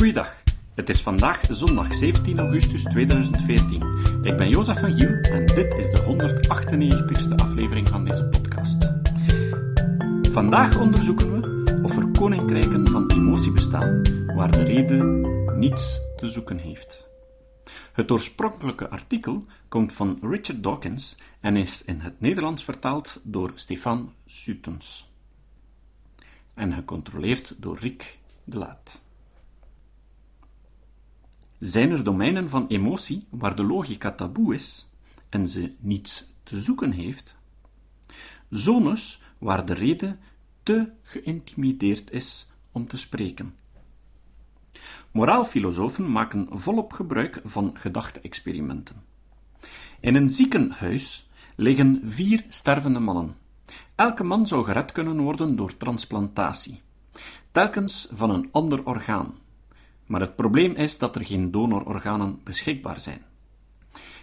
Goeiedag. Het is vandaag zondag 17 augustus 2014. Ik ben Jozef van Giel en dit is de 198ste aflevering van deze podcast. Vandaag onderzoeken we of er koninkrijken van emotie bestaan waar de reden niets te zoeken heeft. Het oorspronkelijke artikel komt van Richard Dawkins en is in het Nederlands vertaald door Stefan Sutens en gecontroleerd door Rick de Laat. Zijn er domeinen van emotie waar de logica taboe is en ze niets te zoeken heeft? Zones waar de reden te geïntimideerd is om te spreken. Moraalfilosofen maken volop gebruik van gedachte-experimenten. In een ziekenhuis liggen vier stervende mannen. Elke man zou gered kunnen worden door transplantatie, telkens van een ander orgaan. Maar het probleem is dat er geen donororganen beschikbaar zijn.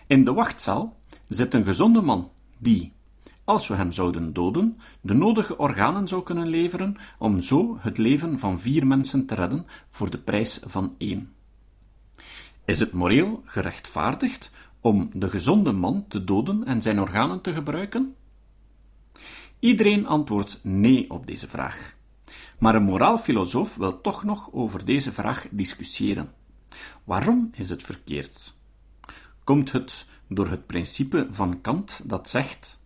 In de wachtzaal zit een gezonde man die, als we hem zouden doden, de nodige organen zou kunnen leveren om zo het leven van vier mensen te redden voor de prijs van één. Is het moreel gerechtvaardigd om de gezonde man te doden en zijn organen te gebruiken? Iedereen antwoordt nee op deze vraag. Maar een moraalfilosoof wil toch nog over deze vraag discussiëren. Waarom is het verkeerd? Komt het door het principe van Kant dat zegt: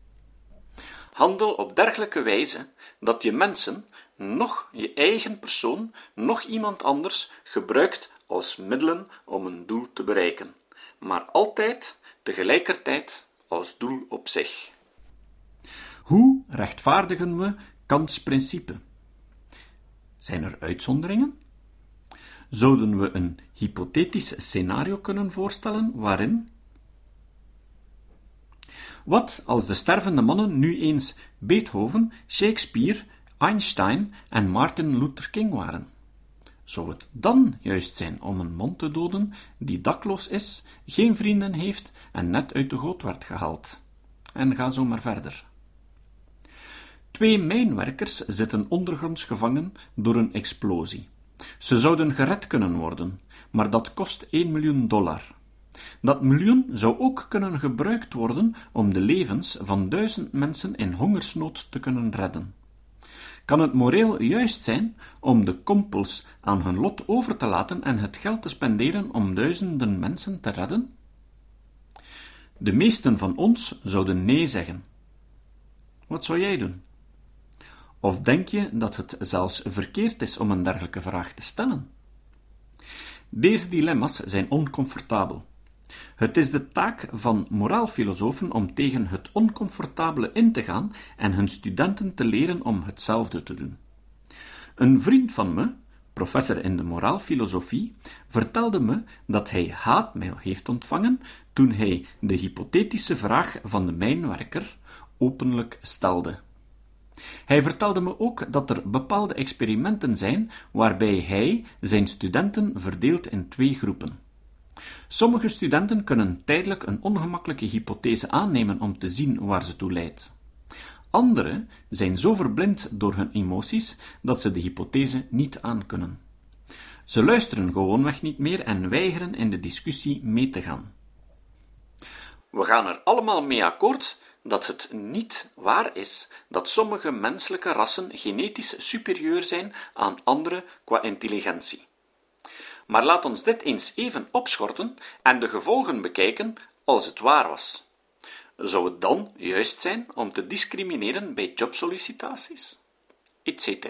Handel op dergelijke wijze dat je mensen, noch je eigen persoon, noch iemand anders gebruikt als middelen om een doel te bereiken, maar altijd tegelijkertijd als doel op zich. Hoe rechtvaardigen we Kants principe? Zijn er uitzonderingen? Zouden we een hypothetisch scenario kunnen voorstellen waarin wat als de stervende mannen nu eens Beethoven, Shakespeare, Einstein en Martin Luther King waren? Zou het dan juist zijn om een man te doden die dakloos is, geen vrienden heeft en net uit de goot werd gehaald? En ga zo maar verder. Twee mijnwerkers zitten ondergronds gevangen door een explosie. Ze zouden gered kunnen worden, maar dat kost 1 miljoen dollar. Dat miljoen zou ook kunnen gebruikt worden om de levens van duizend mensen in hongersnood te kunnen redden. Kan het moreel juist zijn om de kompels aan hun lot over te laten en het geld te spenderen om duizenden mensen te redden? De meesten van ons zouden nee zeggen. Wat zou jij doen? Of denk je dat het zelfs verkeerd is om een dergelijke vraag te stellen? Deze dilemma's zijn oncomfortabel. Het is de taak van moraalfilosofen om tegen het oncomfortabele in te gaan en hun studenten te leren om hetzelfde te doen. Een vriend van me, professor in de moraalfilosofie, vertelde me dat hij haatmail heeft ontvangen toen hij de hypothetische vraag van de mijnwerker openlijk stelde. Hij vertelde me ook dat er bepaalde experimenten zijn waarbij hij zijn studenten verdeelt in twee groepen. Sommige studenten kunnen tijdelijk een ongemakkelijke hypothese aannemen om te zien waar ze toe leidt. Anderen zijn zo verblind door hun emoties dat ze de hypothese niet aankunnen. Ze luisteren gewoonweg niet meer en weigeren in de discussie mee te gaan. We gaan er allemaal mee akkoord dat het niet waar is dat sommige menselijke rassen genetisch superieur zijn aan andere qua intelligentie. Maar laat ons dit eens even opschorten en de gevolgen bekijken als het waar was. Zou het dan juist zijn om te discrimineren bij jobsollicitaties? Etc.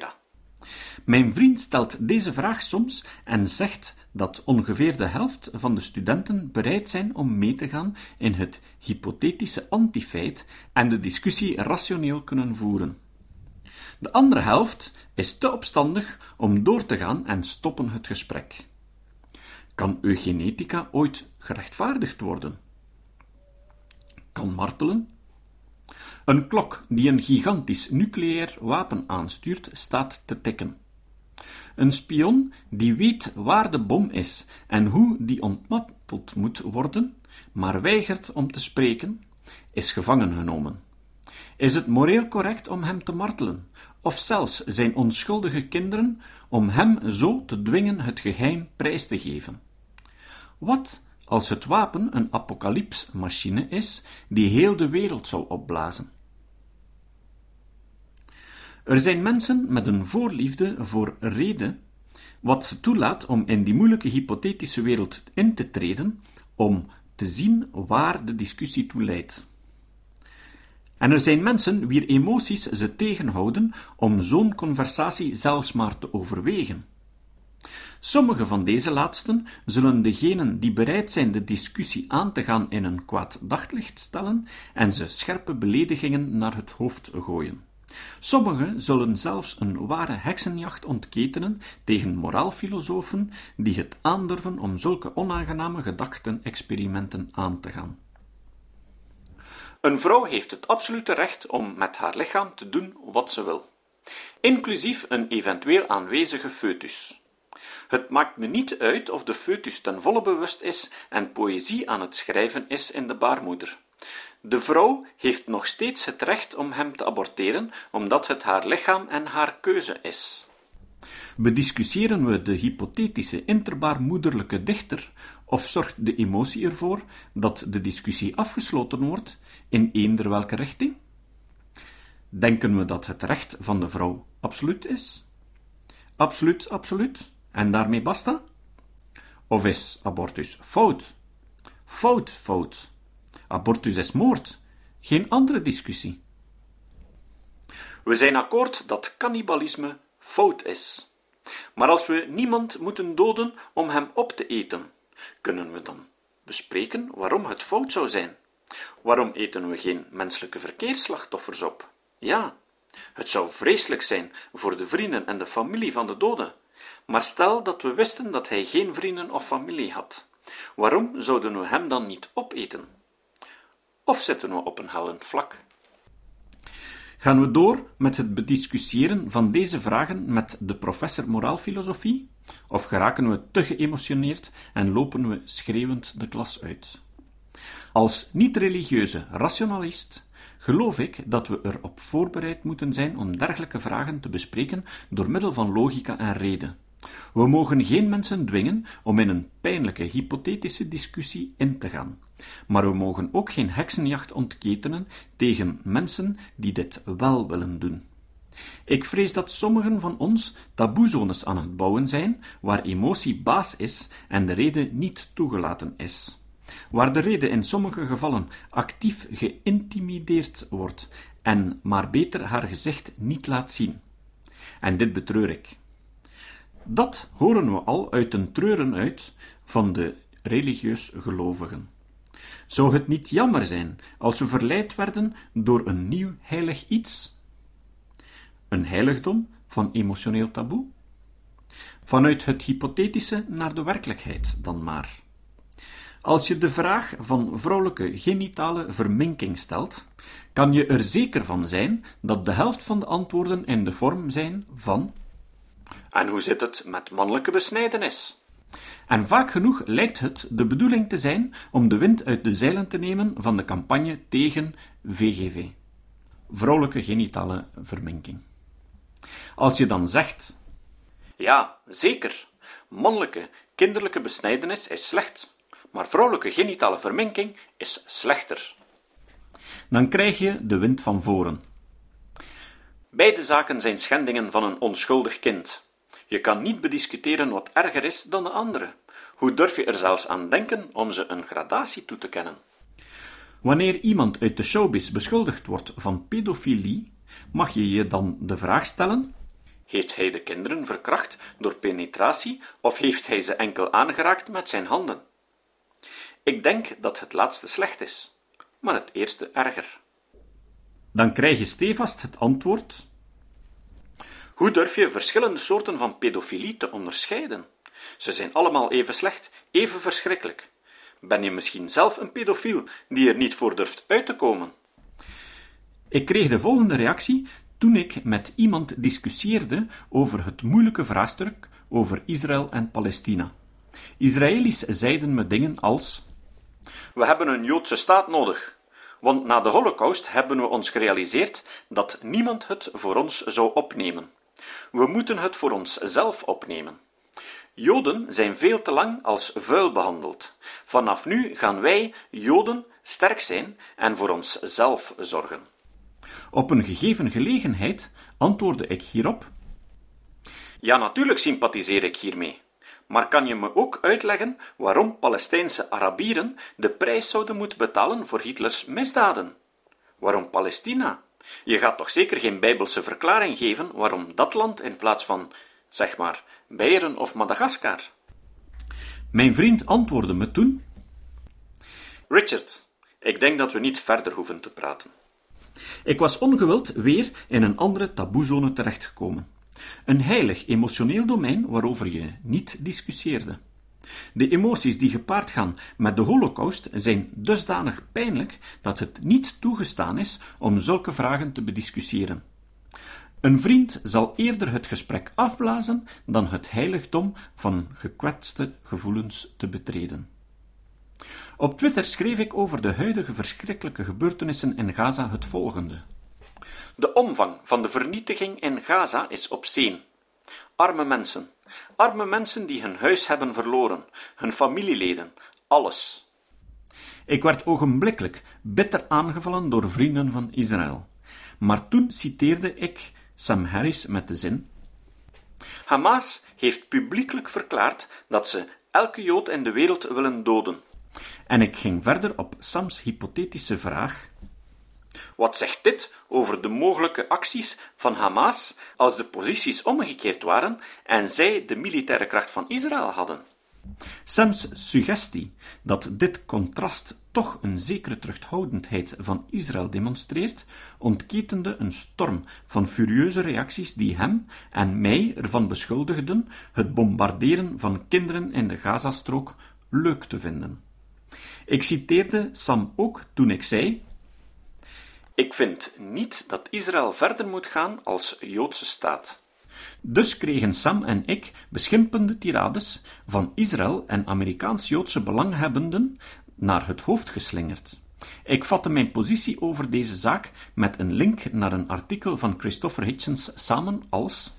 Mijn vriend stelt deze vraag soms en zegt dat ongeveer de helft van de studenten bereid zijn om mee te gaan in het hypothetische antifeit en de discussie rationeel kunnen voeren. De andere helft is te opstandig om door te gaan en stoppen het gesprek. Kan eugenetica ooit gerechtvaardigd worden? Kan martelen? Een klok die een gigantisch nucleair wapen aanstuurt, staat te tikken. Een spion die weet waar de bom is en hoe die ontmanteld moet worden, maar weigert om te spreken, is gevangen genomen. Is het moreel correct om hem te martelen, of zelfs zijn onschuldige kinderen, om hem zo te dwingen het geheim prijs te geven? Wat als het wapen een apocalypsmachine is die heel de wereld zou opblazen? Er zijn mensen met een voorliefde voor reden, wat ze toelaat om in die moeilijke hypothetische wereld in te treden, om te zien waar de discussie toe leidt. En er zijn mensen wier emoties ze tegenhouden om zo'n conversatie zelfs maar te overwegen. Sommige van deze laatsten zullen degenen die bereid zijn de discussie aan te gaan in een kwaad daglicht stellen en ze scherpe beledigingen naar het hoofd gooien. Sommigen zullen zelfs een ware heksenjacht ontketenen tegen moraalfilosofen die het aandurven om zulke onaangename gedachten-experimenten aan te gaan. Een vrouw heeft het absolute recht om met haar lichaam te doen wat ze wil, inclusief een eventueel aanwezige foetus. Het maakt me niet uit of de foetus ten volle bewust is en poëzie aan het schrijven is in de baarmoeder. De vrouw heeft nog steeds het recht om hem te aborteren, omdat het haar lichaam en haar keuze is. Bediscussiëren we de hypothetische interbaarmoederlijke dichter, of zorgt de emotie ervoor dat de discussie afgesloten wordt in eender welke richting? Denken we dat het recht van de vrouw absoluut is? Absoluut, absoluut, en daarmee basta? Of is abortus fout? Fout, fout. Abortus is moord. Geen andere discussie. We zijn akkoord dat cannibalisme fout is. Maar als we niemand moeten doden om hem op te eten, kunnen we dan bespreken waarom het fout zou zijn? Waarom eten we geen menselijke verkeersslachtoffers op? Ja, het zou vreselijk zijn voor de vrienden en de familie van de dode. Maar stel dat we wisten dat hij geen vrienden of familie had. Waarom zouden we hem dan niet opeten? Of zitten we op een hellend vlak? Gaan we door met het bediscussiëren van deze vragen met de professor moraalfilosofie? Of geraken we te geëmotioneerd en lopen we schreeuwend de klas uit? Als niet-religieuze rationalist geloof ik dat we erop voorbereid moeten zijn om dergelijke vragen te bespreken door middel van logica en reden. We mogen geen mensen dwingen om in een pijnlijke hypothetische discussie in te gaan. Maar we mogen ook geen heksenjacht ontketenen tegen mensen die dit wel willen doen. Ik vrees dat sommigen van ons taboezones aan het bouwen zijn, waar emotie baas is en de reden niet toegelaten is. Waar de reden in sommige gevallen actief geïntimideerd wordt en maar beter haar gezicht niet laat zien. En dit betreur ik. Dat horen we al uit een treuren uit van de religieus gelovigen. Zou het niet jammer zijn als we verleid werden door een nieuw heilig iets? Een heiligdom van emotioneel taboe? Vanuit het hypothetische naar de werkelijkheid dan maar. Als je de vraag van vrouwelijke genitale verminking stelt, kan je er zeker van zijn dat de helft van de antwoorden in de vorm zijn van en hoe zit het met mannelijke besnijdenis? En vaak genoeg lijkt het de bedoeling te zijn om de wind uit de zeilen te nemen van de campagne tegen VGV, vrouwelijke genitale verminking. Als je dan zegt: Ja, zeker, mannelijke kinderlijke besnijdenis is slecht, maar vrouwelijke genitale verminking is slechter. Dan krijg je de wind van voren. Beide zaken zijn schendingen van een onschuldig kind. Je kan niet bediscuteren wat erger is dan de andere. Hoe durf je er zelfs aan denken om ze een gradatie toe te kennen? Wanneer iemand uit de showbiz beschuldigd wordt van pedofilie, mag je je dan de vraag stellen: Heeft hij de kinderen verkracht door penetratie of heeft hij ze enkel aangeraakt met zijn handen? Ik denk dat het laatste slecht is, maar het eerste erger. Dan krijg je stevast het antwoord hoe durf je verschillende soorten van pedofilie te onderscheiden? Ze zijn allemaal even slecht, even verschrikkelijk. Ben je misschien zelf een pedofiel die er niet voor durft uit te komen? Ik kreeg de volgende reactie toen ik met iemand discussieerde over het moeilijke vraagstuk over Israël en Palestina. Israëli's zeiden me dingen als: We hebben een Joodse staat nodig. Want na de Holocaust hebben we ons gerealiseerd dat niemand het voor ons zou opnemen. We moeten het voor onszelf opnemen. Joden zijn veel te lang als vuil behandeld. Vanaf nu gaan wij, Joden, sterk zijn en voor onszelf zorgen. Op een gegeven gelegenheid antwoordde ik hierop: Ja, natuurlijk sympathiseer ik hiermee. Maar kan je me ook uitleggen waarom Palestijnse Arabieren de prijs zouden moeten betalen voor Hitlers misdaden? Waarom Palestina? Je gaat toch zeker geen bijbelse verklaring geven waarom dat land in plaats van, zeg maar, Beieren of Madagaskar? Mijn vriend antwoordde me toen: Richard, ik denk dat we niet verder hoeven te praten. Ik was ongewild weer in een andere taboezone terechtgekomen. Een heilig emotioneel domein waarover je niet discussieerde. De emoties die gepaard gaan met de Holocaust zijn dusdanig pijnlijk dat het niet toegestaan is om zulke vragen te bediscussiëren. Een vriend zal eerder het gesprek afblazen dan het heiligdom van gekwetste gevoelens te betreden. Op Twitter schreef ik over de huidige verschrikkelijke gebeurtenissen in Gaza het volgende. De omvang van de vernietiging in Gaza is obscene. Arme mensen. Arme mensen die hun huis hebben verloren, hun familieleden, alles. Ik werd ogenblikkelijk bitter aangevallen door vrienden van Israël. Maar toen citeerde ik Sam Harris met de zin: Hamas heeft publiekelijk verklaard dat ze elke Jood in de wereld willen doden. En ik ging verder op Sams hypothetische vraag: Wat zegt dit over de mogelijke acties van Hamas als de posities omgekeerd waren en zij de militaire kracht van Israël hadden? Sams suggestie dat dit contrast toch een zekere terughoudendheid van Israël demonstreert, ontketende een storm van furieuze reacties die hem en mij ervan beschuldigden het bombarderen van kinderen in de Gazastrook leuk te vinden. Ik citeerde Sam ook toen ik zei: Ik vind niet dat Israël verder moet gaan als Joodse staat. Dus kregen Sam en ik beschimpende tirades van Israël en Amerikaans-Joodse belanghebbenden naar het hoofd geslingerd. Ik vatte mijn positie over deze zaak met een link naar een artikel van Christopher Hitchens samen als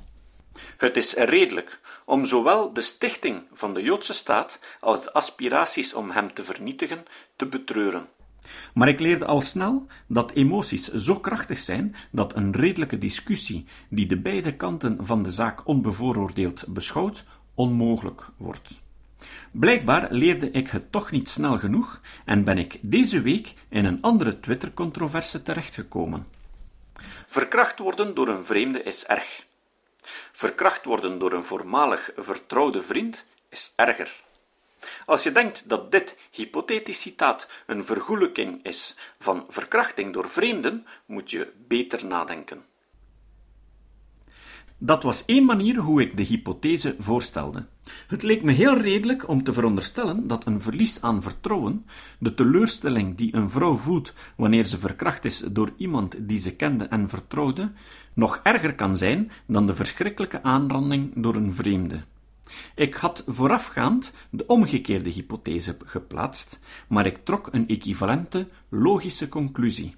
Het is redelijk om zowel de stichting van de Joodse staat als de aspiraties om hem te vernietigen te betreuren. Maar ik leerde al snel dat emoties zo krachtig zijn dat een redelijke discussie, die de beide kanten van de zaak onbevooroordeeld beschouwt, onmogelijk wordt. Blijkbaar leerde ik het toch niet snel genoeg en ben ik deze week in een andere Twitter-controverse terechtgekomen. Verkracht worden door een vreemde is erg. Verkracht worden door een voormalig vertrouwde vriend is erger. Als je denkt dat dit hypothetisch citaat een vergoelijking is van verkrachting door vreemden, moet je beter nadenken. Dat was één manier hoe ik de hypothese voorstelde. Het leek me heel redelijk om te veronderstellen dat een verlies aan vertrouwen, de teleurstelling die een vrouw voelt wanneer ze verkracht is door iemand die ze kende en vertrouwde, nog erger kan zijn dan de verschrikkelijke aanranding door een vreemde. Ik had voorafgaand de omgekeerde hypothese geplaatst, maar ik trok een equivalente, logische conclusie.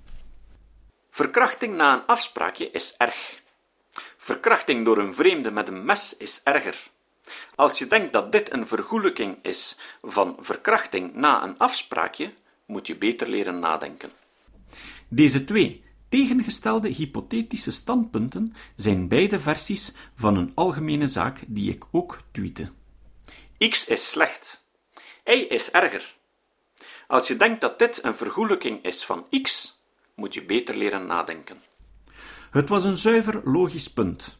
Verkrachting na een afspraakje is erg. Verkrachting door een vreemde met een mes is erger. Als je denkt dat dit een vergoelijking is van verkrachting na een afspraakje, moet je beter leren nadenken. Deze twee tegengestelde hypothetische standpunten zijn beide versies van een algemene zaak die ik ook tweete. X is slecht. Y is erger. Als je denkt dat dit een vergoelijking is van X, moet je beter leren nadenken. Het was een zuiver logisch punt.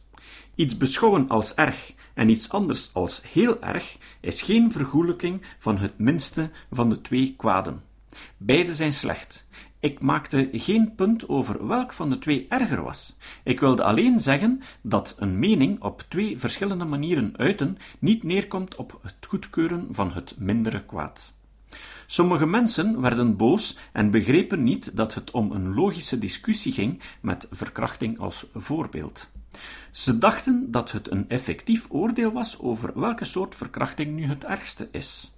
Iets beschouwen als erg en iets anders als heel erg is geen vergoelijking van het minste van de twee kwaden. Beide zijn slecht. Ik maakte geen punt over welk van de twee erger was. Ik wilde alleen zeggen dat een mening op twee verschillende manieren uiten niet neerkomt op het goedkeuren van het mindere kwaad. Sommige mensen werden boos en begrepen niet dat het om een logische discussie ging met verkrachting als voorbeeld. Ze dachten dat het een effectief oordeel was over welke soort verkrachting nu het ergste is.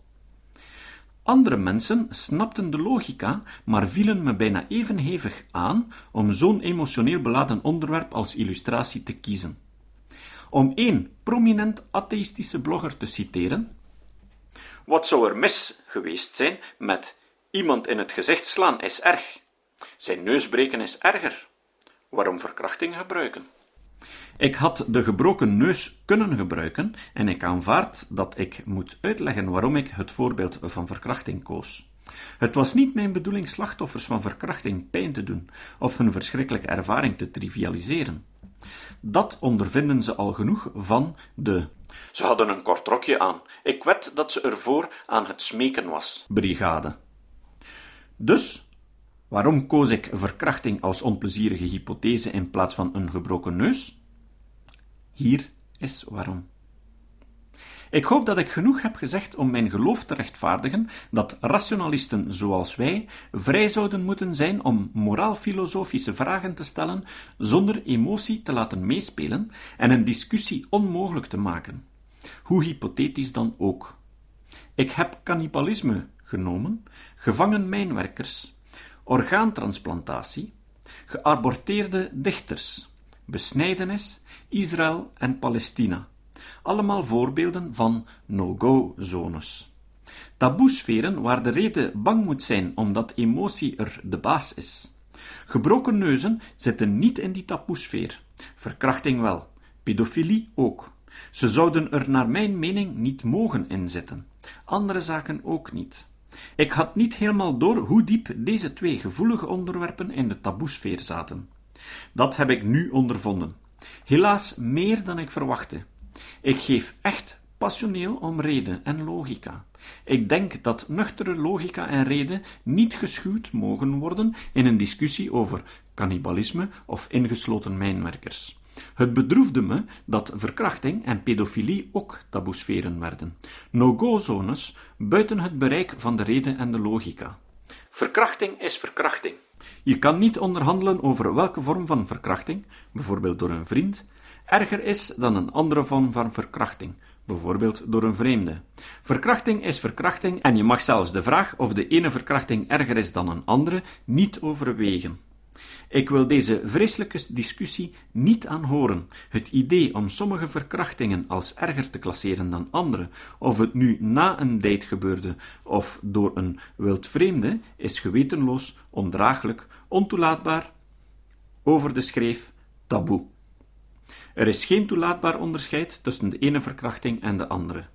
Andere mensen snapten de logica, maar vielen me bijna even hevig aan om zo'n emotioneel beladen onderwerp als illustratie te kiezen. Om één prominent atheïstische blogger te citeren, wat zou er mis geweest zijn met iemand in het gezicht slaan is erg, zijn neus breken is erger. Waarom verkrachting gebruiken? Ik had de gebroken neus kunnen gebruiken en ik aanvaard dat ik moet uitleggen waarom ik het voorbeeld van verkrachting koos. Het was niet mijn bedoeling slachtoffers van verkrachting pijn te doen of hun verschrikkelijke ervaring te trivialiseren. Dat ondervinden ze al genoeg van de ze hadden een kort rokje aan. Ik wed dat ze ervoor aan het smeken was. Brigade. Dus, waarom koos ik verkrachting als onplezierige hypothese in plaats van een gebroken neus? Hier is waarom. Ik hoop dat ik genoeg heb gezegd om mijn geloof te rechtvaardigen dat rationalisten zoals wij vrij zouden moeten zijn om moraal-filosofische vragen te stellen zonder emotie te laten meespelen en een discussie onmogelijk te maken. Hoe hypothetisch dan ook. Ik heb cannibalisme genomen, gevangen mijnwerkers, orgaantransplantatie, geaborteerde dichters, besnijdenis, Israël en Palestina. Allemaal voorbeelden van no-go-zones. Taboesferen waar de reden bang moet zijn omdat emotie er de baas is. Gebroken neuzen zitten niet in die taboesfeer. Verkrachting wel. Pedofilie ook. Ze zouden er naar mijn mening niet mogen inzitten. Andere zaken ook niet. Ik had niet helemaal door hoe diep deze twee gevoelige onderwerpen in de taboesfeer zaten. Dat heb ik nu ondervonden. Helaas meer dan ik verwachtte. Ik geef echt passioneel om reden en logica. Ik denk dat nuchtere logica en reden niet geschuwd mogen worden in een discussie over cannibalisme of ingesloten mijnwerkers. Het bedroefde me dat verkrachting en pedofilie ook taboesferen werden. No-go-zones buiten het bereik van de reden en de logica. Verkrachting is verkrachting. Je kan niet onderhandelen over welke vorm van verkrachting, bijvoorbeeld door een vriend, erger is dan een andere vorm van verkrachting, bijvoorbeeld door een vreemde. Verkrachting is verkrachting en je mag zelfs de vraag of de ene verkrachting erger is dan een andere niet overwegen. Ik wil deze vreselijke discussie niet aanhoren. Het idee om sommige verkrachtingen als erger te klasseren dan andere, of het nu na een date gebeurde of door een wildvreemde, is gewetenloos, ondraaglijk, ontoelaatbaar, over de schreef taboe. Er is geen toelaatbaar onderscheid tussen de ene verkrachting en de andere.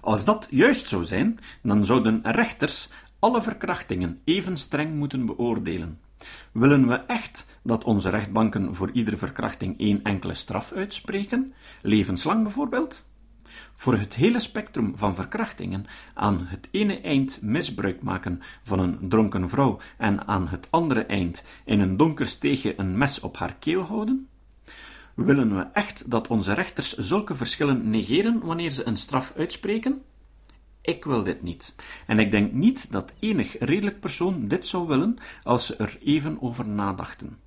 Als dat juist zou zijn, dan zouden rechters alle verkrachtingen even streng moeten beoordelen. Willen we echt dat onze rechtbanken voor iedere verkrachting één enkele straf uitspreken, levenslang bijvoorbeeld? Voor het hele spectrum van verkrachtingen, aan het ene eind misbruik maken van een dronken vrouw en aan het andere eind in een donker steegje een mes op haar keel houden? Willen we echt dat onze rechters zulke verschillen negeren wanneer ze een straf uitspreken? Ik wil dit niet. En ik denk niet dat enig redelijk persoon dit zou willen als ze er even over nadachten.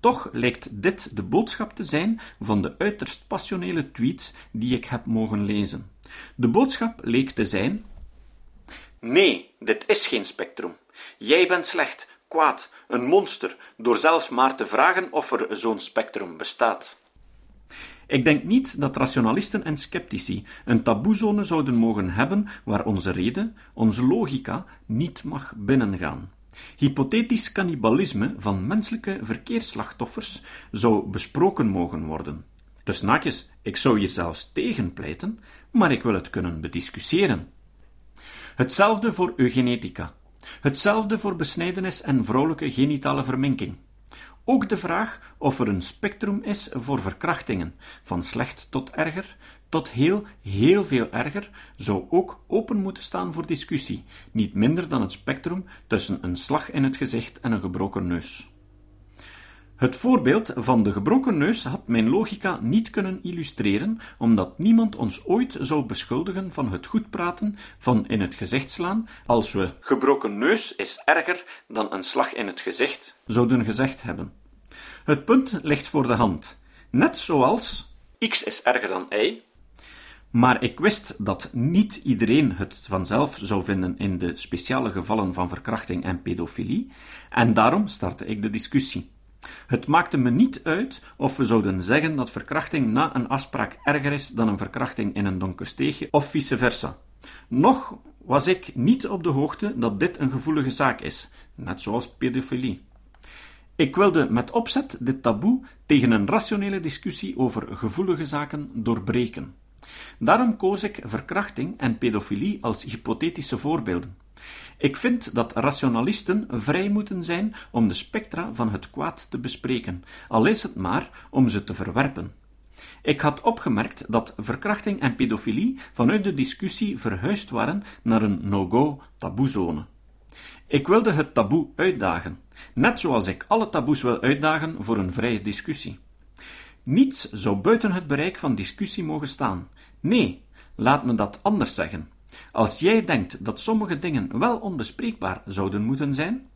Toch lijkt dit de boodschap te zijn van de uiterst passionele tweets die ik heb mogen lezen. De boodschap leek te zijn: Nee, dit is geen spectrum. Jij bent slecht, kwaad, een monster, door zelfs maar te vragen of er zo'n spectrum bestaat. Ik denk niet dat rationalisten en sceptici een taboezone zouden mogen hebben waar onze reden, onze logica, niet mag binnengaan. Hypothetisch cannibalisme van menselijke verkeersslachtoffers zou besproken mogen worden. Dus naakjes, ik zou hier zelfs tegen pleiten, maar ik wil het kunnen bediscussiëren. Hetzelfde voor eugenetica. Hetzelfde voor besnijdenis en vrouwelijke genitale verminking. Ook de vraag of er een spectrum is voor verkrachtingen, van slecht tot erger, tot heel, heel veel erger, zou ook open moeten staan voor discussie, niet minder dan het spectrum tussen een slag in het gezicht en een gebroken neus. Het voorbeeld van de gebroken neus had mijn logica niet kunnen illustreren, omdat niemand ons ooit zou beschuldigen van het goed praten, van in het gezicht slaan, als we gebroken neus is erger dan een slag in het gezicht zouden gezegd hebben. Het punt ligt voor de hand. Net zoals x is erger dan y, Maar ik wist dat niet iedereen het vanzelf zou vinden in de speciale gevallen van verkrachting en pedofilie, en daarom startte ik de discussie. Het maakte me niet uit of we zouden zeggen dat verkrachting na een afspraak erger is dan een verkrachting in een donker steegje, of vice versa. Nog was ik niet op de hoogte dat dit een gevoelige zaak is, net zoals pedofilie. Ik wilde met opzet dit taboe tegen een rationele discussie over gevoelige zaken doorbreken. Daarom koos ik verkrachting en pedofilie als hypothetische voorbeelden. Ik vind dat rationalisten vrij moeten zijn om de spectra van het kwaad te bespreken, al is het maar om ze te verwerpen. Ik had opgemerkt dat verkrachting en pedofilie vanuit de discussie verhuisd waren naar een no-go taboezone. Ik wilde het taboe uitdagen, net zoals ik alle taboes wil uitdagen voor een vrije discussie. Niets zou buiten het bereik van discussie mogen staan. Nee, laat me dat anders zeggen. Als jij denkt dat sommige dingen wel onbespreekbaar zouden moeten zijn,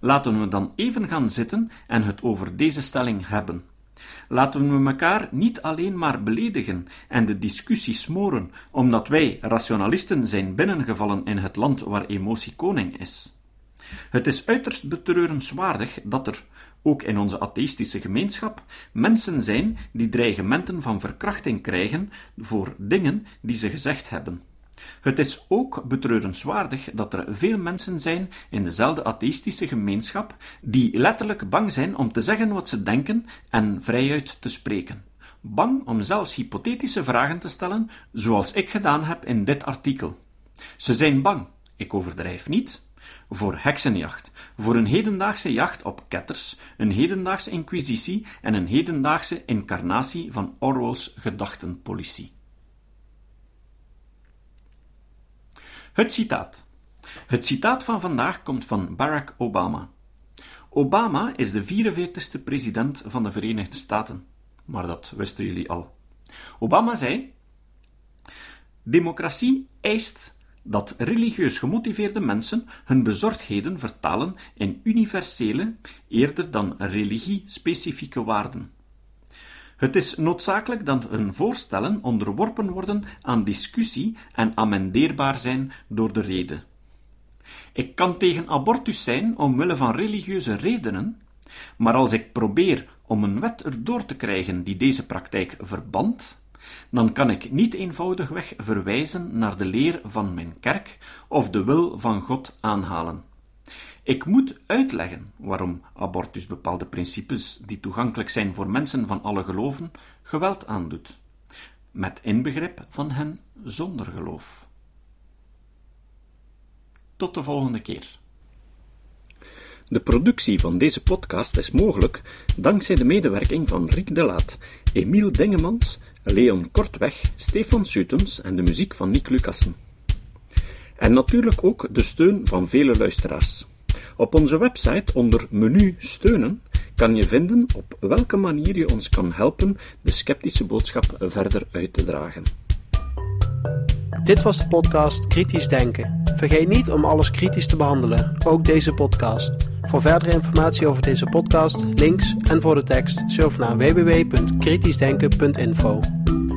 laten we dan even gaan zitten en het over deze stelling hebben. Laten we elkaar niet alleen maar beledigen en de discussie smoren, omdat wij rationalisten zijn binnengevallen in het land waar emotie koning is. Het is uiterst betreurenswaardig dat er, ook in onze atheïstische gemeenschap, mensen zijn die dreigementen van verkrachting krijgen voor dingen die ze gezegd hebben. Het is ook betreurenswaardig dat er veel mensen zijn in dezelfde atheïstische gemeenschap die letterlijk bang zijn om te zeggen wat ze denken en vrijuit te spreken. Bang om zelfs hypothetische vragen te stellen, zoals ik gedaan heb in dit artikel. Ze zijn bang, ik overdrijf niet, voor heksenjacht, voor een hedendaagse jacht op ketters, een hedendaagse inquisitie en een hedendaagse incarnatie van Orwell's gedachtenpolitie. Het citaat. Het citaat van vandaag komt van Barack Obama. Obama is de 44ste president van de Verenigde Staten. Maar dat wisten jullie al. Obama zei: Democratie eist dat religieus gemotiveerde mensen hun bezorgdheden vertalen in universele, eerder dan religie-specifieke waarden. Het is noodzakelijk dat hun voorstellen onderworpen worden aan discussie en amendeerbaar zijn door de rede. Ik kan tegen abortus zijn omwille van religieuze redenen, maar als ik probeer om een wet erdoor te krijgen die deze praktijk verband, dan kan ik niet eenvoudigweg verwijzen naar de leer van mijn kerk of de wil van God aanhalen. Ik moet uitleggen waarom abortus bepaalde principes die toegankelijk zijn voor mensen van alle geloven geweld aandoet, met inbegrip van hen zonder geloof. Tot de volgende keer. De productie van deze podcast is mogelijk dankzij de medewerking van Riek de Laat, Emiel Dingemans, Leon Kortweg, Stefan Sutens en de muziek van Nick Lucassen. En natuurlijk ook de steun van vele luisteraars. Op onze website onder menu steunen kan je vinden op welke manier je ons kan helpen de sceptische boodschap verder uit te dragen. Dit was de podcast Kritisch Denken. Vergeet niet om alles kritisch te behandelen, ook deze podcast. Voor verdere informatie over deze podcast, links en voor de tekst, surf naar www.kritischdenken.info.